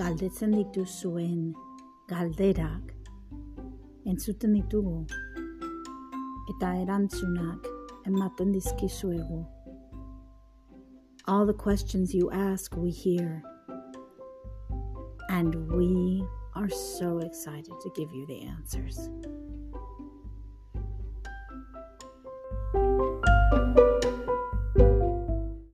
galdetzen dituzuen galderak entzuten ditugu eta erantzunak ematen dizkizuegu. All the questions you ask, we hear. And we are so excited to give you the answers.